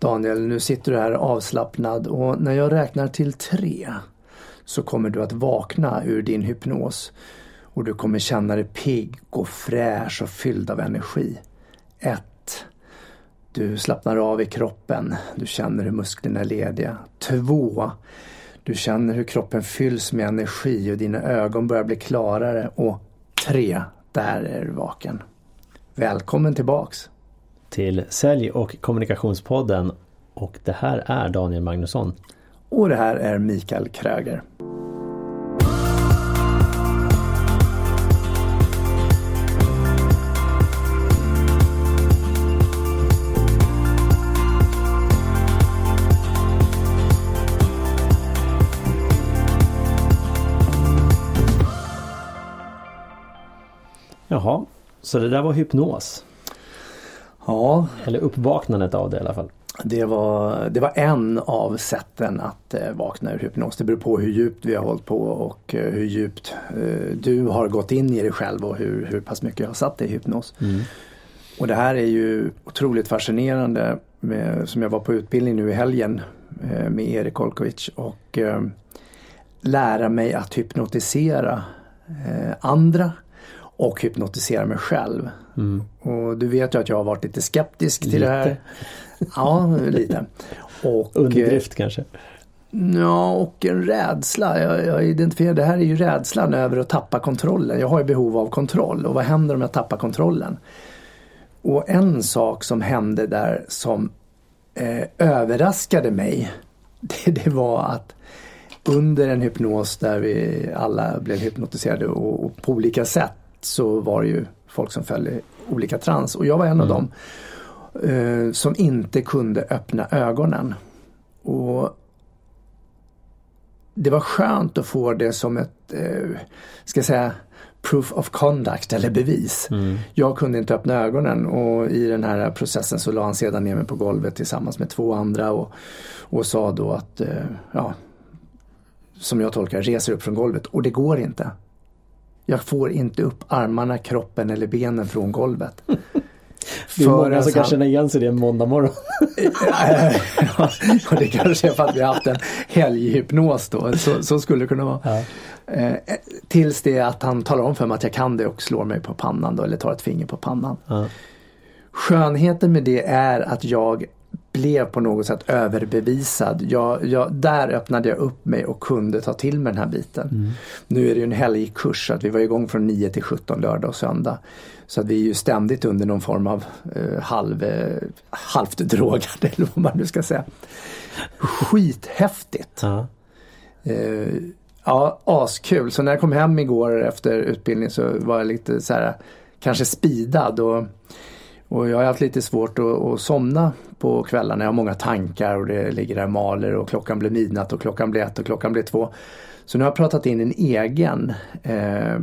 Daniel, nu sitter du här avslappnad och när jag räknar till tre så kommer du att vakna ur din hypnos och du kommer känna dig pigg och fräsch och fylld av energi. Ett. Du slappnar av i kroppen. Du känner hur musklerna är lediga. Två. Du känner hur kroppen fylls med energi och dina ögon börjar bli klarare. Och tre. Där är du vaken. Välkommen tillbaks! Till Sälj och kommunikationspodden och det här är Daniel Magnusson. Och det här är Mikael Kröger. Jaha, så det där var hypnos? Ja. Eller uppvaknandet av det i alla fall. Det var, det var en av sätten att eh, vakna ur hypnos. Det beror på hur djupt vi har hållit på och eh, hur djupt eh, du har gått in i dig själv och hur, hur pass mycket jag har satt dig i hypnos. Mm. Och det här är ju otroligt fascinerande med, som jag var på utbildning nu i helgen med Erik Olkovic och lära mig att hypnotisera andra och hypnotisera mig själv. Mm. Och du vet ju att jag har varit lite skeptisk till lite. det här. Ja, lite. Och, Underdrift kanske? Ja, och en rädsla. Jag, jag identifierar det här är ju rädslan över att tappa kontrollen. Jag har ju behov av kontroll och vad händer om jag tappar kontrollen? Och en sak som hände där som eh, överraskade mig det, det, var att under en hypnos där vi alla blev hypnotiserade och, och på olika sätt så var det ju folk som föll i olika trans och jag var en mm. av dem eh, som inte kunde öppna ögonen. Och Det var skönt att få det som ett, eh, ska säga, proof of conduct eller bevis. Mm. Jag kunde inte öppna ögonen och i den här processen så la han sedan ner mig på golvet tillsammans med två andra och, och sa då att, eh, ja, som jag tolkar reser upp från golvet och det går inte. Jag får inte upp armarna, kroppen eller benen från golvet. Det är många som kan känna igen sig det en måndag morgon. ja, det kanske är för att vi har haft en helghypnos då. Så, så skulle det kunna vara. Ja. Eh, tills det att han talar om för mig att jag kan det och slår mig på pannan då, eller tar ett finger på pannan. Ja. Skönheten med det är att jag blev på något sätt överbevisad. Jag, jag, där öppnade jag upp mig och kunde ta till mig den här biten. Mm. Nu är det ju en helgkurs så att vi var igång från 9 till 17 lördag och söndag. Så att vi är ju ständigt under någon form av eh, halv, eh, halvt drogade eller vad man nu ska säga. Skithäftigt! Ja. Eh, ja, askul. Så när jag kom hem igår efter utbildning så var jag lite så här kanske spidad och och jag har haft lite svårt att, att somna på kvällarna. Jag har många tankar och det ligger där maler och klockan blir midnatt och klockan blir ett och klockan blir två. Så nu har jag pratat in en egen, eh,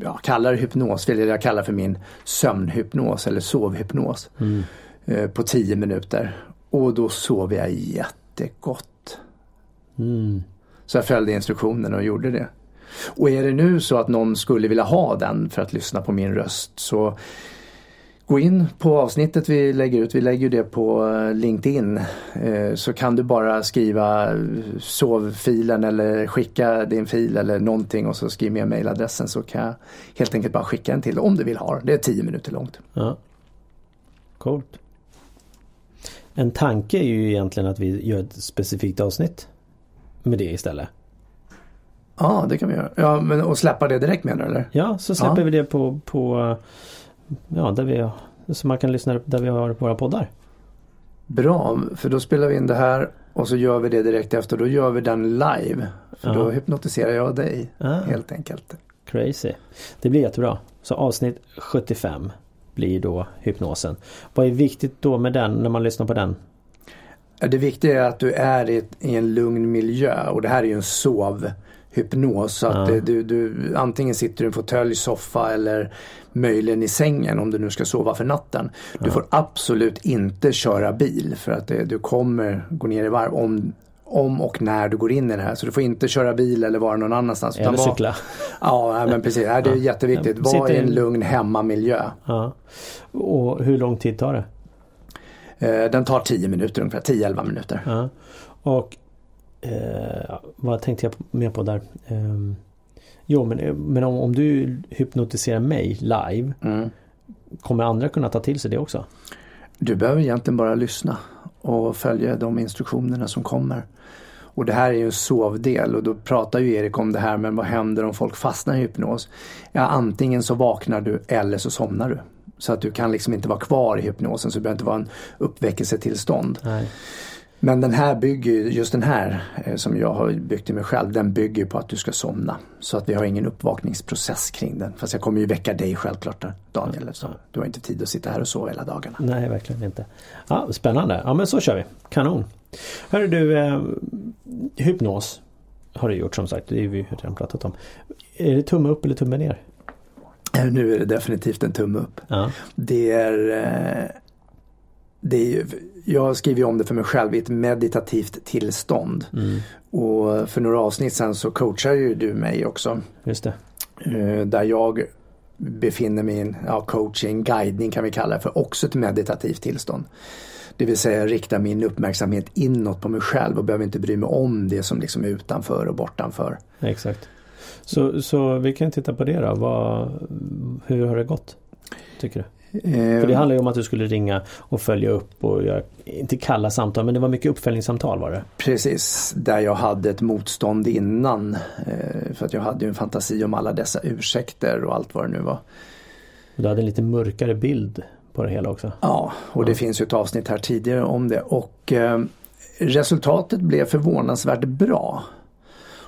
jag kallar det hypnos, eller jag kallar för min sömnhypnos eller sovhypnos. Mm. Eh, på tio minuter. Och då sov jag jättegott. Mm. Så jag följde instruktionen och gjorde det. Och är det nu så att någon skulle vilja ha den för att lyssna på min röst så Gå in på avsnittet vi lägger ut, vi lägger det på eh, LinkedIn. Eh, så kan du bara skriva sovfilen eller skicka din fil eller någonting och så skriv med mejladressen så kan jag helt enkelt bara skicka en till om du vill ha det. är tio minuter långt. Ja. Coolt. En tanke är ju egentligen att vi gör ett specifikt avsnitt med det istället. Ja, det kan vi göra. Ja, men och släppa det direkt menar du eller? Ja, så släpper ja. vi det på, på ja, där vi, så man kan lyssna där vi har våra poddar. Bra, för då spelar vi in det här och så gör vi det direkt efter. Då gör vi den live. För ja. då hypnotiserar jag dig ah. helt enkelt. Crazy. Det blir jättebra. Så avsnitt 75 blir då hypnosen. Vad är viktigt då med den när man lyssnar på den? Det viktiga är att du är i, i en lugn miljö och det här är ju en sov hypnos. Så att ja. du, du, antingen sitter du i en fåtölj, soffa eller möjligen i sängen om du nu ska sova för natten. Du ja. får absolut inte köra bil för att det, du kommer gå ner i varv om, om och när du går in i det här. Så du får inte köra bil eller vara någon annanstans. Eller var, cykla. Ja men precis, det är ja. jätteviktigt. Var i en lugn hemmamiljö. Ja. Och hur lång tid tar det? Eh, den tar 10 minuter ungefär, 10-11 minuter. Och eh, vad tänkte jag mer på där? Eh, jo men, men om, om, du hypnotiserar mig live mm. Kommer andra kunna ta till sig det också? Du behöver egentligen bara lyssna och följa de instruktionerna som kommer. Och det här är ju en sovdel och då pratar ju Erik om det här men vad händer om folk fastnar i hypnos? Ja antingen så vaknar du eller så somnar du. Så att du kan liksom inte vara kvar i hypnosen så det behöver inte vara en uppväckelsetillstånd. Nej. Men den här bygger just den här eh, som jag har byggt i mig själv, den bygger på att du ska somna. Så att vi har ingen uppvakningsprocess kring den. Fast jag kommer ju väcka dig självklart Daniel. Så du har inte tid att sitta här och sova hela dagarna. Nej, verkligen inte. Ja, spännande. Ja men så kör vi. Kanon. Hörru du, eh, hypnos har du gjort som sagt. Det har vi redan pratat om. Är det tumme upp eller tumme ner? Eh, nu är det definitivt en tumme upp. Ja. Det är eh, det är ju, jag skriver om det för mig själv i ett meditativt tillstånd. Mm. Och för några avsnitt sen så coachar ju du mig också. Just det. Eh, där jag befinner mig i en ja, coaching, guidning kan vi kalla det för, också ett meditativt tillstånd. Det vill säga rikta min uppmärksamhet inåt på mig själv och behöver inte bry mig om det som liksom är utanför och bortanför. Exakt. Så, så vi kan titta på det då. Vad, hur har det gått? Tycker du? För det handlar ju om att du skulle ringa och följa upp och göra, inte kalla samtal men det var mycket uppföljningssamtal var det? Precis, där jag hade ett motstånd innan. Eh, för att jag hade ju en fantasi om alla dessa ursäkter och allt vad det nu var. Du hade en lite mörkare bild på det hela också? Ja, och det ja. finns ju ett avsnitt här tidigare om det och eh, resultatet blev förvånansvärt bra.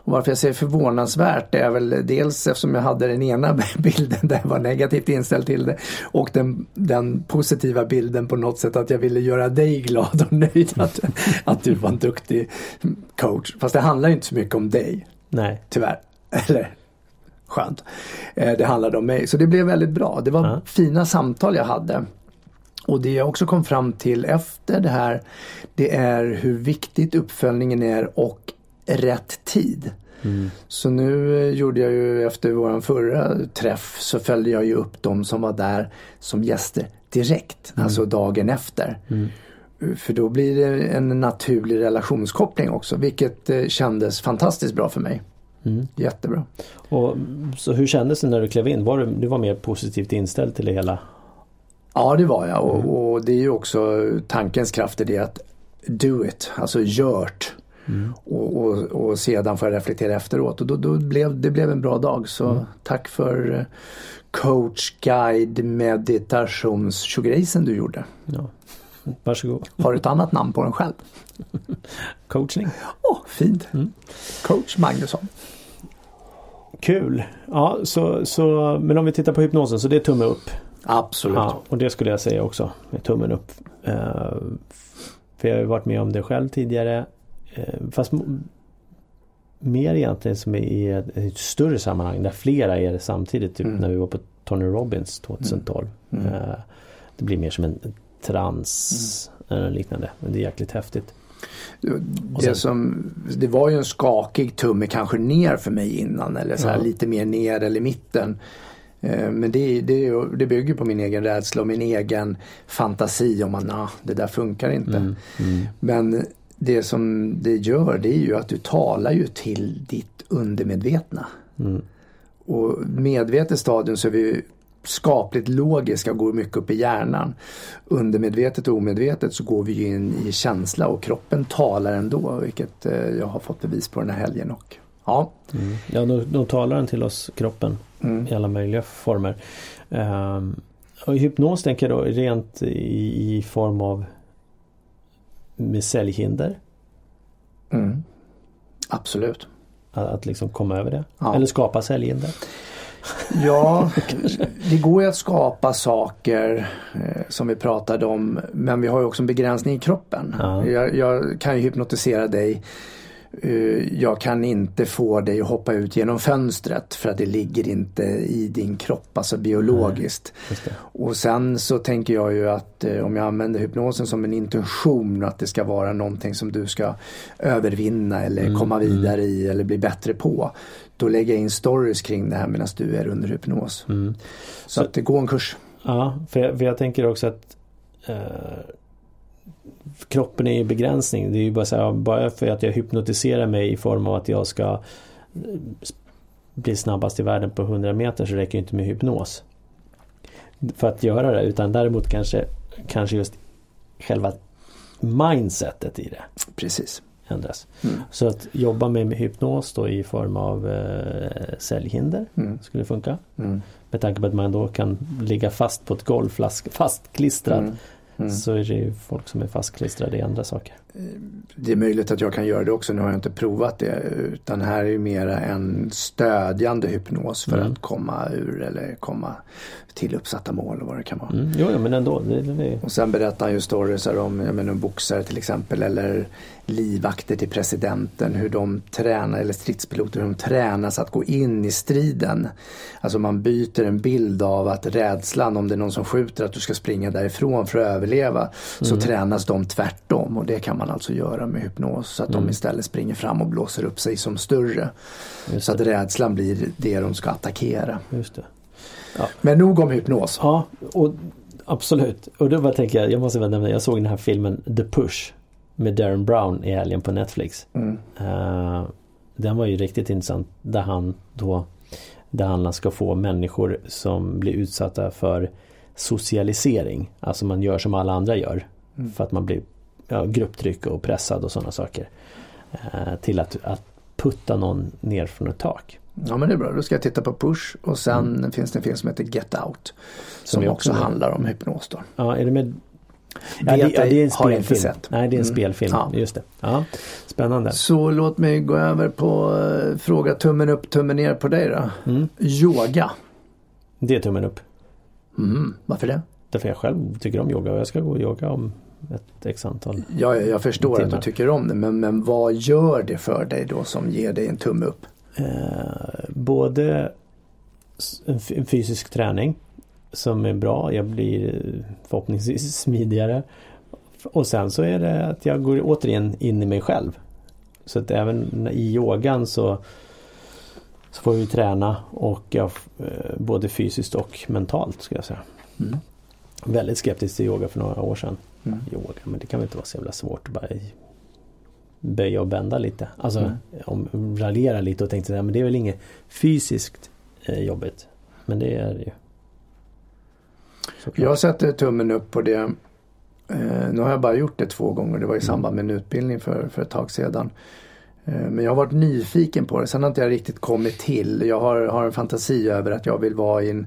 Och varför jag säger förvånansvärt är väl dels eftersom jag hade den ena bilden där jag var negativt inställd till det och den, den positiva bilden på något sätt att jag ville göra dig glad och nöjd att, att du var en duktig coach. Fast det handlar inte så mycket om dig. Nej. Tyvärr. Eller skönt. Eh, det handlade om mig. Så det blev väldigt bra. Det var ja. fina samtal jag hade. Och det jag också kom fram till efter det här det är hur viktigt uppföljningen är och rätt tid. Mm. Så nu eh, gjorde jag ju efter våran förra träff så följde jag ju upp de som var där som gäster direkt, mm. alltså dagen efter. Mm. Eh, för då blir det en naturlig relationskoppling också vilket eh, kändes fantastiskt bra för mig. Mm. Jättebra. Och, så hur kändes det när du klev in? Var du, du var mer positivt inställd till det hela? Ja det var jag och, mm. och det är ju också tankens kraft i det att do it, alltså gjort. Mm. Och, och, och, sedan får jag reflektera efteråt och då, då blev det blev en bra dag så mm. tack för eh, coach, guide, meditations du gjorde. Ja. Varsågod. Har du ett annat namn på den själv? Coachning. Åh, oh, fint. Mm. Coach Magnusson. Kul. Ja, så, så, men om vi tittar på hypnosen så det är tumme upp. Absolut. Ja, och det skulle jag säga också med tummen upp. Uh, för jag har varit med om det själv tidigare. Eh, fast mer egentligen som i ett, ett, större sammanhang där flera är det samtidigt. Typ mm. när vi var på Tony Robbins 2012. Mm. Mm. Eh, det blir mer som en trans mm. eller liknande. Men det är jäkligt häftigt. Det, sen, som, det var ju en skakig tumme kanske ner för mig innan eller så här ja. lite mer ner eller mitten. Eh, men det, det, det bygger på min egen rädsla och min egen fantasi om att nah, det där funkar inte. Mm, mm. Men det som det gör det är ju att du talar ju till ditt undermedvetna. Mm. Och medvetet stadium så är vi skapligt logiska och går mycket upp i hjärnan. Undermedvetet och omedvetet så går vi in i känsla och kroppen talar ändå vilket eh, jag har fått bevis på den här helgen. Och, ja, mm. ja då, då talar den till oss, kroppen, mm. i alla möjliga former. Um, och hypnos tänker jag då rent i, i form av med säljhinder? Mm. Absolut. Att, att liksom komma över det? Ja. Eller skapa säljhinder? Ja, det går ju att skapa saker eh, som vi pratade om men vi har ju också en begränsning i kroppen. Ja. Jag, jag, kan ju hypnotisera dig jag kan inte få dig att hoppa ut genom fönstret för att det ligger inte i din kropp, alltså biologiskt. Nej, och sen så tänker jag ju att eh, om jag använder hypnosen som en intention att det ska vara någonting som du ska övervinna eller mm, komma mm. vidare mm. i eller bli bättre på. Då lägger jag in stories kring det här medan du är under hypnos. Mm. Så, så, att det går en kurs. Ja, för jag, för jag tänker också att eh, kroppen är ju begränsning. Det är ju bara så här, bara för att jag hypnotiserar mig i form av att jag ska eh, bli snabbast i världen på 100 meter så räcker inte med hypnos. För att göra det utan däremot kanske, kanske just själva mindsetet i det. Precis. Ändras. Mm. Så att jobba med, hypnos då i form av eh, säljhinder mm. skulle funka. Mm. Med tanke på att man då kan ligga fast på ett golv fastklistrad mm. Så är det ju folk som är fastklistrade i andra saker. Det är möjligt att jag kan göra det också. Nu har jag inte provat det. Utan här är ju mera en stödjande hypnos för mm. att komma ur eller komma till uppsatta mål och vad det kan vara. Mm. Jo, men ändå. Det, det... Och sen berättar han ju stories om jag menar, boxare till exempel eller livvakter till presidenten. Hur de tränar, eller stridspiloter, hur de tränas att gå in i striden. Alltså man byter en bild av att rädslan om det är någon som skjuter att du ska springa därifrån för att överleva. Så mm. tränas de tvärtom och det kan man alltså göra med hypnos. Så att mm. de istället springer fram och blåser upp sig som större. Så att rädslan blir det de ska attackera. Just det. Ja. Men nog om hypnos. Ja, och absolut. Och då bara tänker jag, jag måste nämna, jag såg den här filmen The Push med Darren Brown i helgen på Netflix. Mm. Uh, den var ju riktigt intressant där han då där han ska få människor som blir utsatta för socialisering. Alltså man gör som alla andra gör. Mm. För att man blir ja, grupptryck och pressad och sådana saker. Uh, till att, att putta någon ner från ett tak. Ja men det är bra, då ska jag titta på Push och sen mm. finns det en film som heter Get Out. Som, som också handlar om hypnos då. Ja, är det med Ja, det, ja, det är en spelfilm. Nej, det är en mm. spelfilm. Ja. Just det. Ja, spännande. Så låt mig gå över på uh, fråga tummen upp, tummen ner på dig då. Mm. Yoga. Det är tummen upp. Mm. Varför det? Därför jag själv tycker om yoga och jag ska gå och yoga om ett x antal Ja, jag förstår timmar. att du tycker om det men, men vad gör det för dig då som ger dig en tumme upp? Eh, både en fysisk träning som är bra. Jag blir förhoppningsvis smidigare. Och sen så är det att jag går återigen in i mig själv. Så att även i yogan så, så får vi träna och jag, eh, både fysiskt och mentalt ska jag säga. Mm. Väldigt skeptisk till yoga för några år sedan. Mm. Yoga, men det kan väl inte vara så jävla svårt att bara böja och bända lite. Alltså mm. om, raljera lite och tänkte att det är väl inget fysiskt eh, jobbigt. Men det är det ju. Såklart. Jag sätter tummen upp på det. Eh, nu har jag bara gjort det två gånger. Det var i mm. samband med en utbildning för, för ett tag sedan. Eh, men jag har varit nyfiken på det. Sen har inte jag riktigt kommit till. Jag har, har en fantasi över att jag vill vara i en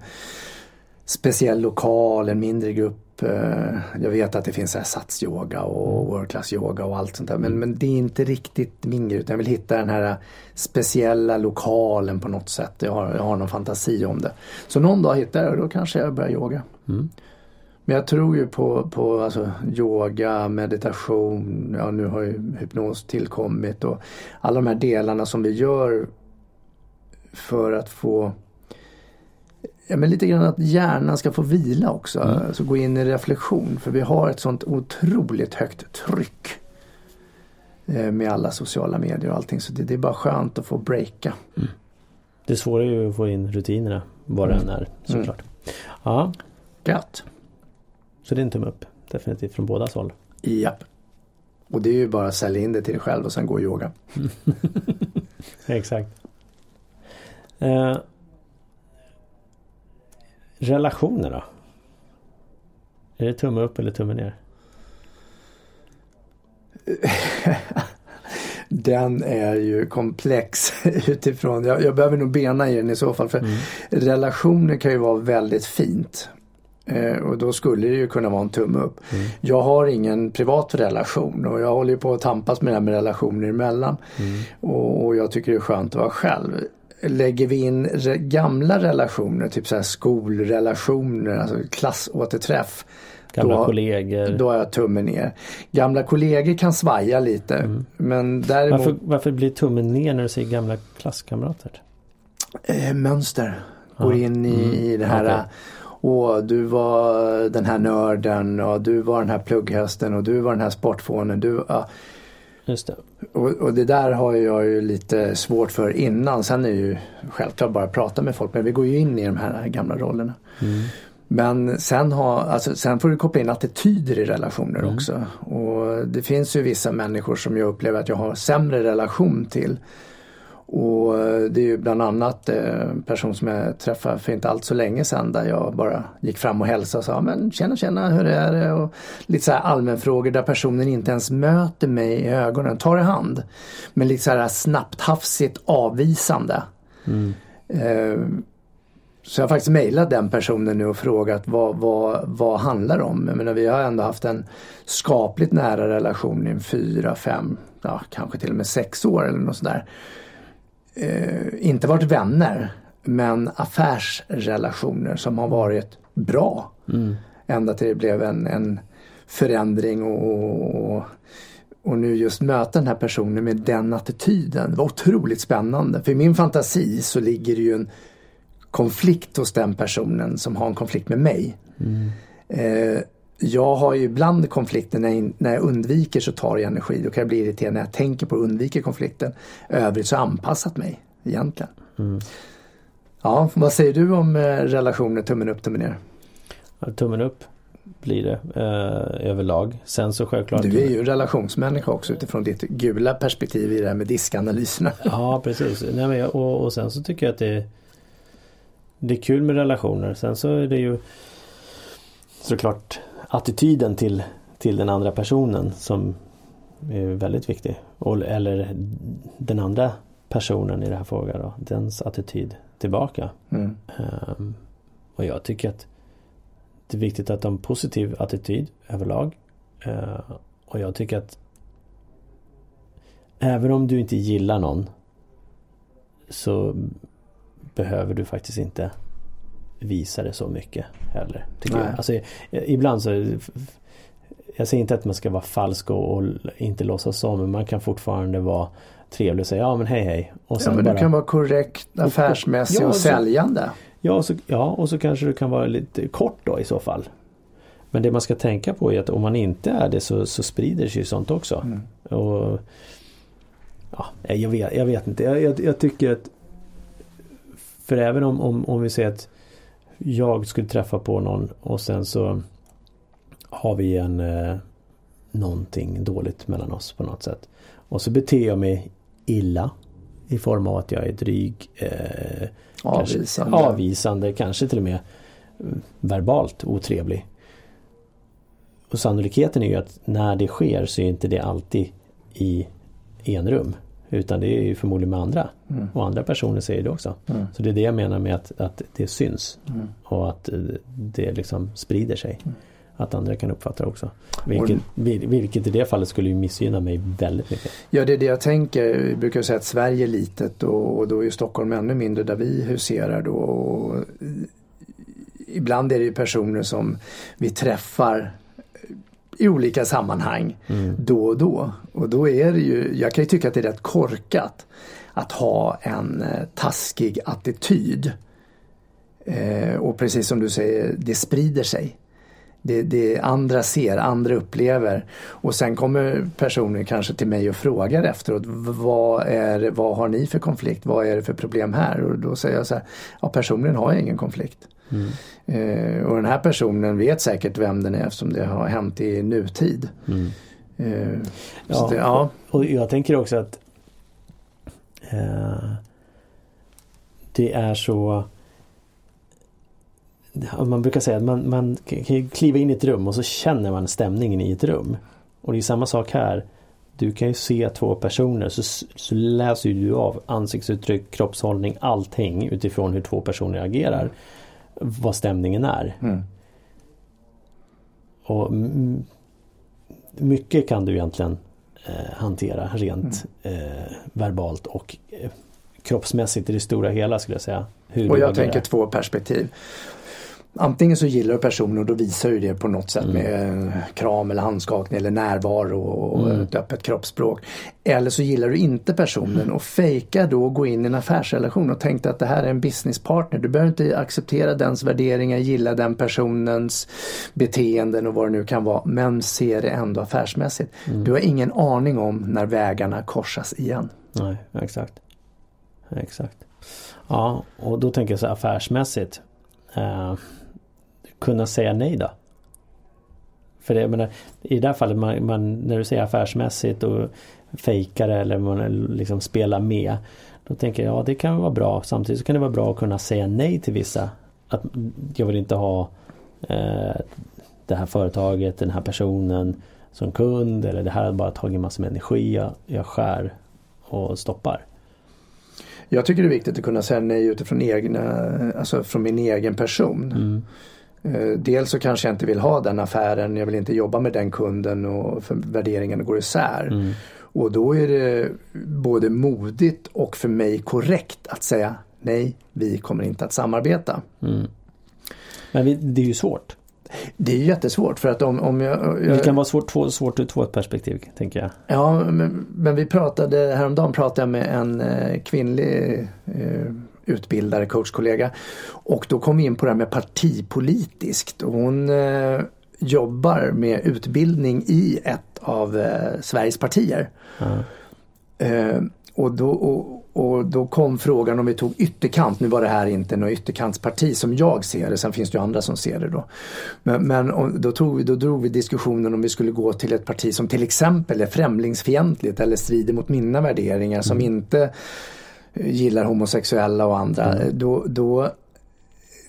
speciell lokal, en mindre grupp. Eh, jag vet att det finns satsyoga och mm. world class yoga och allt sånt där. Men, mm. men det är inte riktigt min grej. Jag vill hitta den här speciella lokalen på något sätt. Jag har, jag har någon fantasi om det. Så någon dag hittar jag det och då kanske jag börjar yoga. Mm. Men jag tror ju på, på alltså, yoga, meditation, ja nu har ju hypnos tillkommit och alla de här delarna som vi gör för att få Ja men lite grann att hjärnan ska få vila också. Mm. Alltså gå in i reflektion. För vi har ett sånt otroligt högt tryck. Eh, med alla sociala medier och allting. Så det, det är bara skönt att få breaka. Mm. Det svåra är ju att få in rutinerna. Vad det än är såklart. Mm. Ja. Gött. Så det är en tumme upp. Definitivt från båda håll. Japp. Och det är ju bara att sälja in det till dig själv och sen gå och yoga. Exakt. Eh, relationer då? Är det tumme upp eller tumme ner? den är ju komplex utifrån, jag, jag, behöver nog bena i den i så fall för mm. relationer kan ju vara väldigt fint. Eh, och då skulle det ju kunna vara en tumme upp. Mm. Jag har ingen privat relation och jag håller på att tampas med det här med relationer emellan. Mm. Och, och jag tycker det är skönt att vara själv lägger vi in re gamla relationer, typ så här skolrelationer, alltså klassåterträff. Gamla då, kollegor. Då har jag tummen ner. Gamla kollegor kan svaja lite. Mm. Men däremot... varför, varför blir tummen ner när du säger gamla klasskamrater? Eh, mönster. Går ah. in i, mm. i det här okay. Och du var den här nörden och du var den här plugghästen och du var den här sportfånen. Du, ja. Just det. Och, och, det där har jag ju lite svårt för innan. Sen är det ju självklart bara att prata med folk. Men vi går ju in i de här gamla rollerna. Mm. Men sen, ha, alltså, sen får du koppla in attityder i relationer mm. också. Och det finns ju vissa människor som jag upplever att jag har sämre relation till. Och det är ju bland annat en person som jag träffade för inte allt så länge sedan där jag bara gick fram och hälsade och sa men tjena tjena hur är det? Och lite så här allmänfrågor där personen inte ens möter mig i ögonen, tar i hand. Men lite så här snabbt hafsigt avvisande. Mm. Eh, så jag har faktiskt mejlat den personen nu och frågat vad, vad, vad handlar det om? Jag menar, vi har ändå haft en skapligt nära relation i fyra, fem, ja, kanske till och med sex år eller något sådär. Eh, inte varit vänner men affärsrelationer som har varit bra. Mm. Ända till det blev en, en förändring och, och, och nu just möta den här personen med den attityden det var otroligt spännande. För i min fantasi så ligger det ju en konflikt hos den personen som har en konflikt med mig. Mm. Eh, jag har ju ibland konflikter när jag, när jag undviker så tar jag energi. Då kan jag bli irriterad när jag tänker på att undvika konflikten. Övrigt så jag anpassat mig egentligen. Mm. Ja, vad säger du om eh, relationer tummen upp, tummen ner? Ja, tummen upp blir det eh, överlag. Sen så självklart. Du är ju relationsmänniska också utifrån ditt gula perspektiv i det här med diskanalyserna. Ja precis. Nej, men, och, och sen så tycker jag att det det är kul med relationer. Sen så är det ju såklart attityden till, till den andra personen som är väldigt viktig. Och, eller den andra personen i det här frågan då, dens attityd tillbaka. Mm. Um, och jag tycker att det är viktigt att ha en positiv attityd överlag. Uh, och jag tycker att även om du inte gillar någon så behöver du faktiskt inte visa det så mycket heller. Tycker jag. Alltså, ibland så Jag säger inte att man ska vara falsk och, och inte låtsas som men man kan fortfarande vara trevlig och säga ja men hej hej. Och sen ja men bara, du kan vara korrekt affärsmässig och, ja, och, och säljande. Ja och, så, ja och så kanske du kan vara lite kort då i så fall. Men det man ska tänka på är att om man inte är det så, så sprider sig sånt också. Mm. Och, ja, jag, vet, jag vet inte. Jag, jag, jag tycker att för även om, om, om vi säger att jag skulle träffa på någon och sen så har vi en eh, någonting dåligt mellan oss på något sätt. Och så beter jag mig illa i form av att jag är dryg. Eh, avvisande. Kanske, avvisande, kanske till och med verbalt otrevlig. Och sannolikheten är ju att när det sker så är inte det alltid i enrum. Utan det är ju förmodligen med andra. Mm. Och andra personer säger det också. Mm. Så det är det jag menar med att, att det syns. Mm. Och att eh, det liksom sprider sig. Mm. Att andra kan uppfatta det också. Vilket, vilket i det fallet skulle ju missgynna mig väldigt mycket. Ja det är det jag tänker. Vi brukar säga att Sverige är litet och, och då är Stockholm ännu mindre där vi huserar då. Och ibland är det ju personer som vi träffar i olika sammanhang mm. då och då. Och då är det ju, jag kan ju tycka att det är rätt korkat att ha en eh, taskig attityd. Eh, och precis som du säger, det sprider sig. Det, det andra ser, andra upplever och sen kommer personer kanske till mig och frågar efteråt vad, är, vad har ni för konflikt? Vad är det för problem här? Och då säger jag så här, ja personligen har jag ingen konflikt. Mm. Eh, och den här personen vet säkert vem den är eftersom det har hänt i nutid. Mm. Eh, ja, det, ja, Och jag tänker också att eh, det är så man brukar säga att man, man kan kliva in i ett rum och så känner man stämningen i ett rum. Och det är samma sak här. Du kan ju se två personer så, så läser du av ansiktsuttryck, kroppshållning, allting utifrån hur två personer agerar vad stämningen är. Mm. Och mycket kan du egentligen eh, hantera rent mm. eh, verbalt och eh, kroppsmässigt i det stora hela skulle jag säga. och jag tänker två perspektiv antingen så gillar du personen och då visar du det på något sätt mm. med kram eller handskakning eller närvaro och mm. ett öppet kroppsspråk. Eller så gillar du inte personen och fejkar då att gå in i en affärsrelation och tänkte att det här är en businesspartner. Du behöver inte acceptera dens värderingar, gilla den personens beteenden och vad det nu kan vara men ser det ändå affärsmässigt. Mm. Du har ingen aning om när vägarna korsas igen. Nej, exakt. Exakt. Ja, och då tänker jag så affärsmässigt. Uh, kunna säga nej då? För det, jag menar, i det här fallet man, man, när du säger affärsmässigt och fejkar eller man liksom spelar med. Då tänker jag ja det kan vara bra. Samtidigt så kan det vara bra att kunna säga nej till vissa. Att jag vill inte ha eh, det här företaget, den här personen som kund eller det här har bara tagit massor med energi. Jag, jag skär och stoppar. Jag tycker det är viktigt att kunna säga nej utifrån egna, alltså från min egen person. Mm. Eh, dels så kanske jag inte vill ha den affären, jag vill inte jobba med den kunden och för värderingarna går isär. Mm. Och då är det både modigt och för mig korrekt att säga nej, vi kommer inte att samarbeta. Mm. Men det är ju svårt. Det är jättesvårt för att om, om jag, jag... Det kan vara svårt, två, svårt ur två perspektiv tänker jag. Ja men, men vi pratade, häromdagen pratade jag med en eh, kvinnlig eh, utbildare, coachkollega. Och då kom vi in på det här med partipolitiskt. Och hon eh, jobbar med utbildning i ett av eh, Sveriges partier. Mm. och, då, och, och, då kom frågan om vi tog ytterkant, nu var det här inte något ytterkantsparti som jag ser det, sen finns det ju andra som ser det då. Men, men då, tog vi, då drog vi diskussionen om vi skulle gå till ett parti som till exempel är främlingsfientligt eller strider mot mina värderingar som Mm. inte gillar homosexuella och andra. Mm. Då, då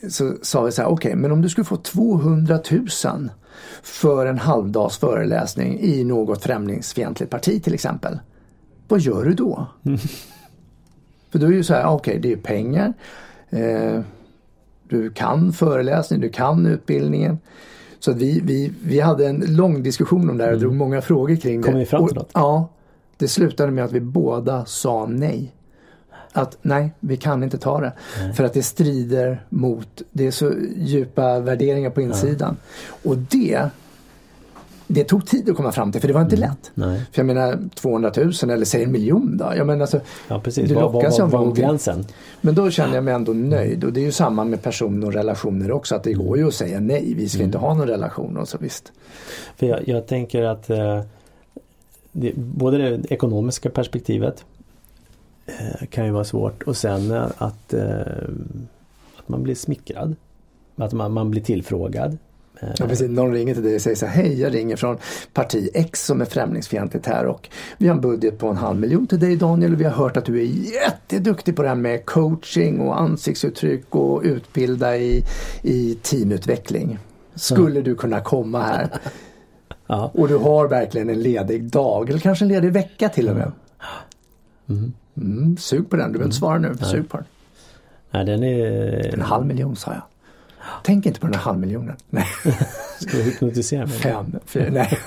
så sa vi så här, okej okay, men om du skulle få 200 000 för en halvdags föreläsning i något främlingsfientligt parti till exempel. Vad gör du då? Mm. För då är det ju så här, okej okay, det är pengar. Eh, du kan föreläsning, du kan utbildningen. Så vi, vi, vi hade en lång diskussion om det här och Mm. drog många frågor kring det. Kom ni fram till Och- något? Ja. Det slutade med att vi båda sa nej. Att nej, vi kan inte ta det. För att det strider mot, det är så djupa värderingar på insidan. Och det, det tog tid att komma fram till för det var inte lätt. Nej. För jag menar 200 000 eller säg en miljon då. Jag menar, alltså, Ja precis, Du lockas av vad var någonting. gränsen? men då känner jag mig ändå nöjd och det är ju samma med personer och relationer också. Att det går ju att säga nej, vi ska inte ha någon relation och så visst. För jag, jag tänker att eh, det, både det ekonomiska perspektivet kan ju vara svårt och sen eh, att, eh, att man blir smickrad. Att man, man blir tillfrågad. Eh, Ja, precis. Någon ringer till dig och säger så här, hej jag ringer från parti X som är främlingsfientligt här och vi har en budget på en halv miljon till dig Daniel och vi har hört att du är jätteduktig på det här med coaching och ansiktsuttryck och utbilda i, i teamutveckling. Skulle du kunna komma här? Ja. Och du har verkligen en ledig dag eller kanske en ledig vecka till och med. Mm. Mm, sug på den, du behöver inte svara nu, sug på den. Nej, den är... En halv miljon sa jag. Tänk inte på den här halvmiljonen. Nej, Ska du hypnotisera mig? fem, fyra, nej.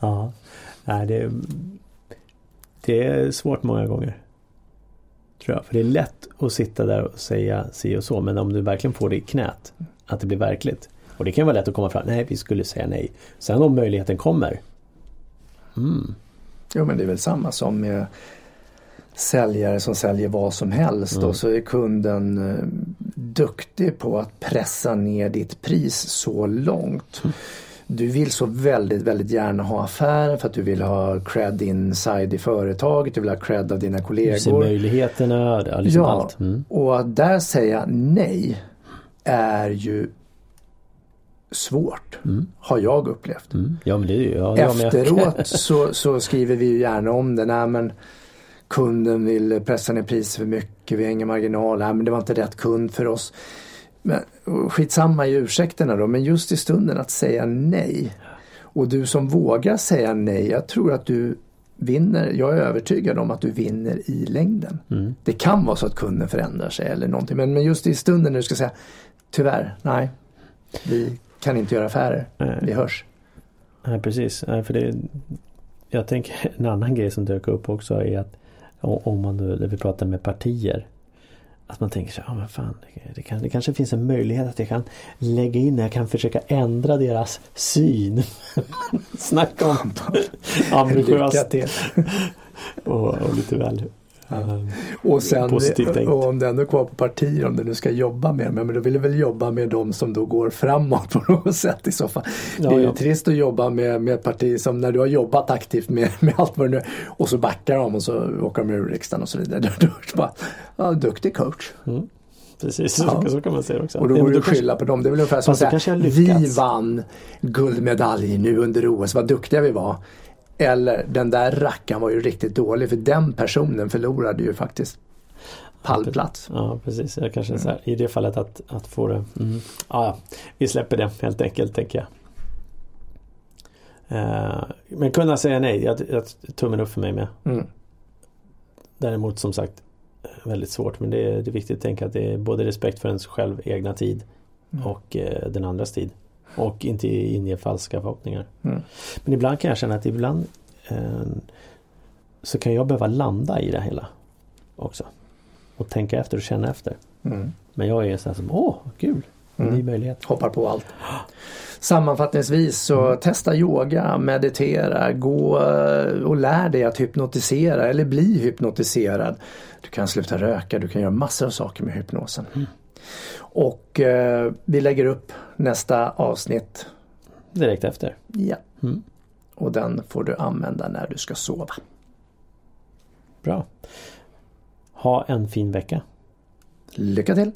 Ja. Nej, det, det är svårt många gånger. Tror jag. För det är lätt att sitta där och säga si och så. Men om du verkligen får det i knät. Att det blir verkligt. Och det kan vara lätt att komma fram. Nej, vi skulle säga nej. Sen om möjligheten kommer. Mm. Jo men det är väl samma som med säljare som säljer vad som helst Mm. och så är kunden eh, duktig på att pressa ner ditt pris så långt. Du vill så väldigt, väldigt gärna ha affären för att du vill ha cred inside i företaget, du vill ha cred av dina Du ser kollegor. möjligheterna. Liksom Ja, allt. Mm. och att där säga nej är ju svårt, Mm. har jag upplevt. Mm. Ja, men det är ju... Ja. Efteråt så, så skriver vi ju gärna om det. Nej, men kunden vill pressa ner priset för mycket, vi har ingen marginal. Nej, men det var inte rätt kund för oss. Men, skitsamma i ursäkterna då, men just i stunden att säga nej. Och du som vågar säga nej, jag tror att du vinner, jag är övertygad om att du vinner i längden. Mm. Det kan vara så att kunden förändrar sig eller någonting, men, men just i stunden när du ska säga tyvärr, nej, vi kan inte göra affärer, Nej. vi hörs. Nej precis. Nej, för det, jag tänker en annan grej som dök upp också är att om man nu, när vi pratar med partier. Att man tänker så här, ja men fan det, kan, det kanske finns en möjlighet att jag kan lägga in, jag kan försöka ändra deras syn. Snacka om ambitiöst och, och lite väl Och, sen, och om ändå är kvar på partier, om du nu ska jobba med men då vill du väl jobba med de som då går framåt på något sätt i så fall. Ja, det är ju ja. trist att jobba med, med parti som när du har jobbat aktivt med, med allt vad det nu och så backar de och så åker de ur riksdagen och så vidare. Då, då bara, ja, duktig coach. Mm. precis. Ja. Så, kan man säga också. Och då går det att skylla på dem. Det är väl ungefär som att säga vi vann guldmedalj nu under OS, vad duktiga vi var. Eller den där rackaren var ju riktigt dålig för den personen förlorade ju faktiskt pallplats. Ja precis, jag kanske mm. så här, i det fallet att, att få det. Mm. Ja, vi släpper det helt enkelt tänker jag. Uh, men kunna säga nej, jag, jag, tummen upp för mig med. Mm. Däremot som sagt väldigt svårt men det är, det är viktigt att tänka att det är både respekt för ens själv egna tid mm. och eh, den andras tid. Och inte inge falska förhoppningar. Mm. Men ibland kan jag känna att ibland eh, så kan jag behöva landa i det hela också. Och tänka efter och känna efter. Mm. Men jag är så här som, åh, kul! En ny mm. möjlighet. Hoppar på allt. Sammanfattningsvis så mm. testa yoga, meditera, gå eh, och lär dig att hypnotisera eller bli hypnotiserad. Du kan sluta röka, du kan göra massor av saker med hypnosen. Mm. Och eh, vi lägger upp nästa avsnitt Direkt efter? Ja. Mm. Och den får du använda när du ska sova. Bra. Ha en fin vecka. Lycka till!